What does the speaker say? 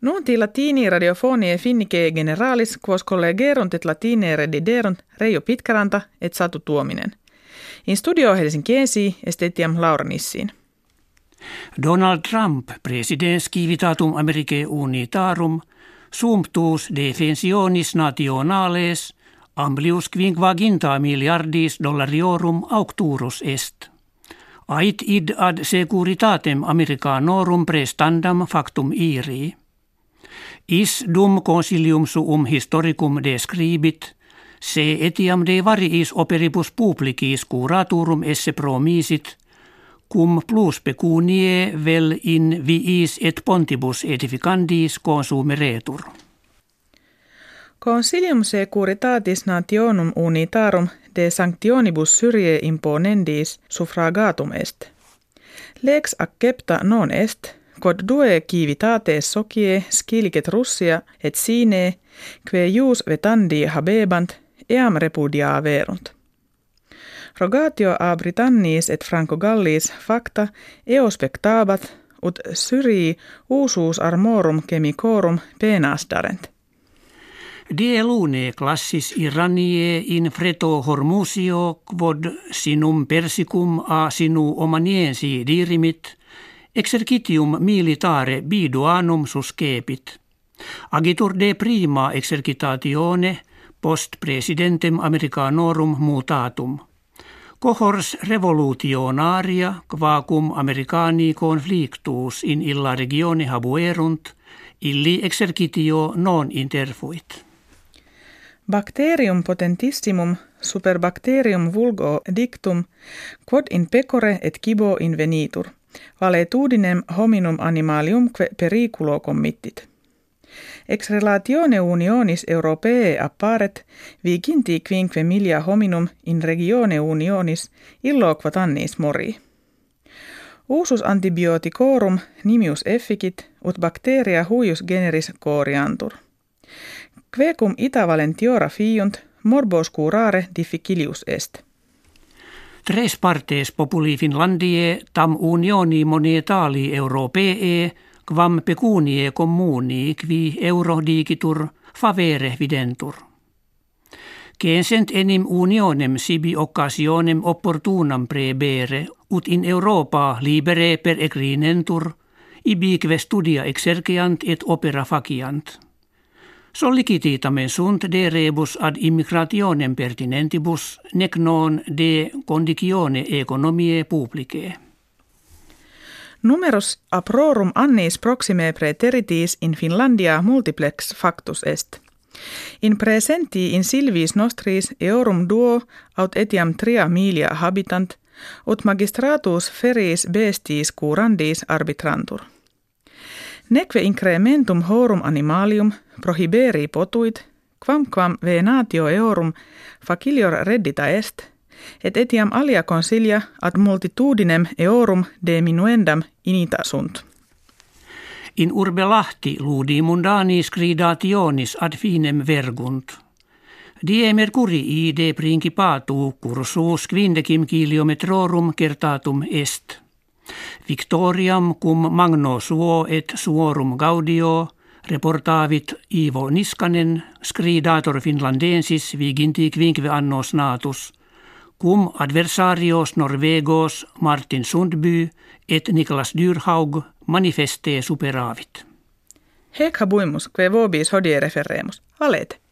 Nunti latini radiofonie finnike generalis quos collegerunt et latine rediderunt Reijo Pitkäranta et Satu Tuominen. In studio Helsinkiensi estetiam Laura Nissiin. Donald Trump, presidens civitatum Americae unitarum, sumptuus defensionis nationales, amplius quinquaginta miliardis dollariorum aucturus est. Ait id ad securitatem Americanorum prestandam factum iri. Is dum consilium suum historicum describit, se etiam de variis operibus publicis curaturum esse promisit, cum plus pecunie vel in viis et pontibus edificandis consumeretur. Consilium securitatis nationum unitarum de sanctionibus syrie imponendis suffragatum est. Lex accepta non est, quod due civitates socie scilicet Russia et sine, que jus vetandi habebant, eam repudia verunt. Rogatio a Britannis et Franco Gallis facta eo spectabat, ut syrii usus armorum chemicorum penasdarent. Die lune classis iranie in freto hormusio quod sinum persicum a sinu omaniensi dirimit, exercitium militare biduanum suscepit. Agitur de prima exercitatione post presidentem Americanorum mutatum. Cohors revolutionaria quacum Americani conflictus in illa regione habuerunt, illi exercitio non interfuit. Bacterium potentissimum superbacterium vulgo dictum, quod in pecore et cibo invenitur, valetudinem hominum animaliumque periculo committit. Ex relatione unionis europee apparet viginti quinque milia hominum in regione unionis illoquat annis mori. Usus antibioticorum nimius efficit ut bacteria huius generis coriantur. Quecum ita valentiora fiunt morbos curare difficilius est. Tres partes populi Finlandie tam unioni monetali europee quam pecunie communi qui euro digitur favere videntur. Censent enim unionem sibi occasionem opportunam prebere, ut in Europa libere per egrinentur, ibique studia exerceant et opera faciant. Sollicititamen sunt de rebus ad immigrationem pertinentibus, nec non de condicione economiae publicae. Numerus aprorum annis proxime preteritis in Finlandia multiplex factus est. In presenti in silvis nostris eorum duo aut etiam tria milia habitant, ut magistratus feris bestis curandis arbitrantur. Neque incrementum horum animalium prohiberi potuit, quam quam venatio eorum facilior reddita est, et etiam alia consilia ad multitudinem eorum diminuendam inita sunt. In urbe Lahti ludi mundani scridationis ad finem vergunt. Die mercurii de principatu cursus quindecim kilometrorum kertatum est. Victoriam cum magno suo et suorum gaudio reportavit Ivo Niskanen, scridator finlandensis viginti quinque annos natus, cum adversarios Norvegos Martin Sundby et Niklas Dyrhaug manifeste superavit. Hec habuimus, que vobis hodie referemus. Valete.